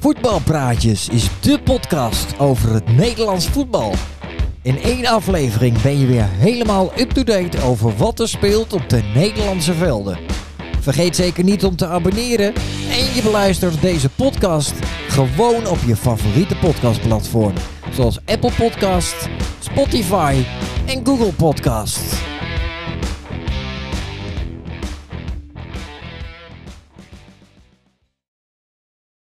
Voetbalpraatjes is de podcast over het Nederlands voetbal. In één aflevering ben je weer helemaal up-to-date over wat er speelt op de Nederlandse velden. Vergeet zeker niet om te abonneren en je beluistert deze podcast gewoon op je favoriete podcastplatform. Zoals Apple Podcast, Spotify en Google Podcast.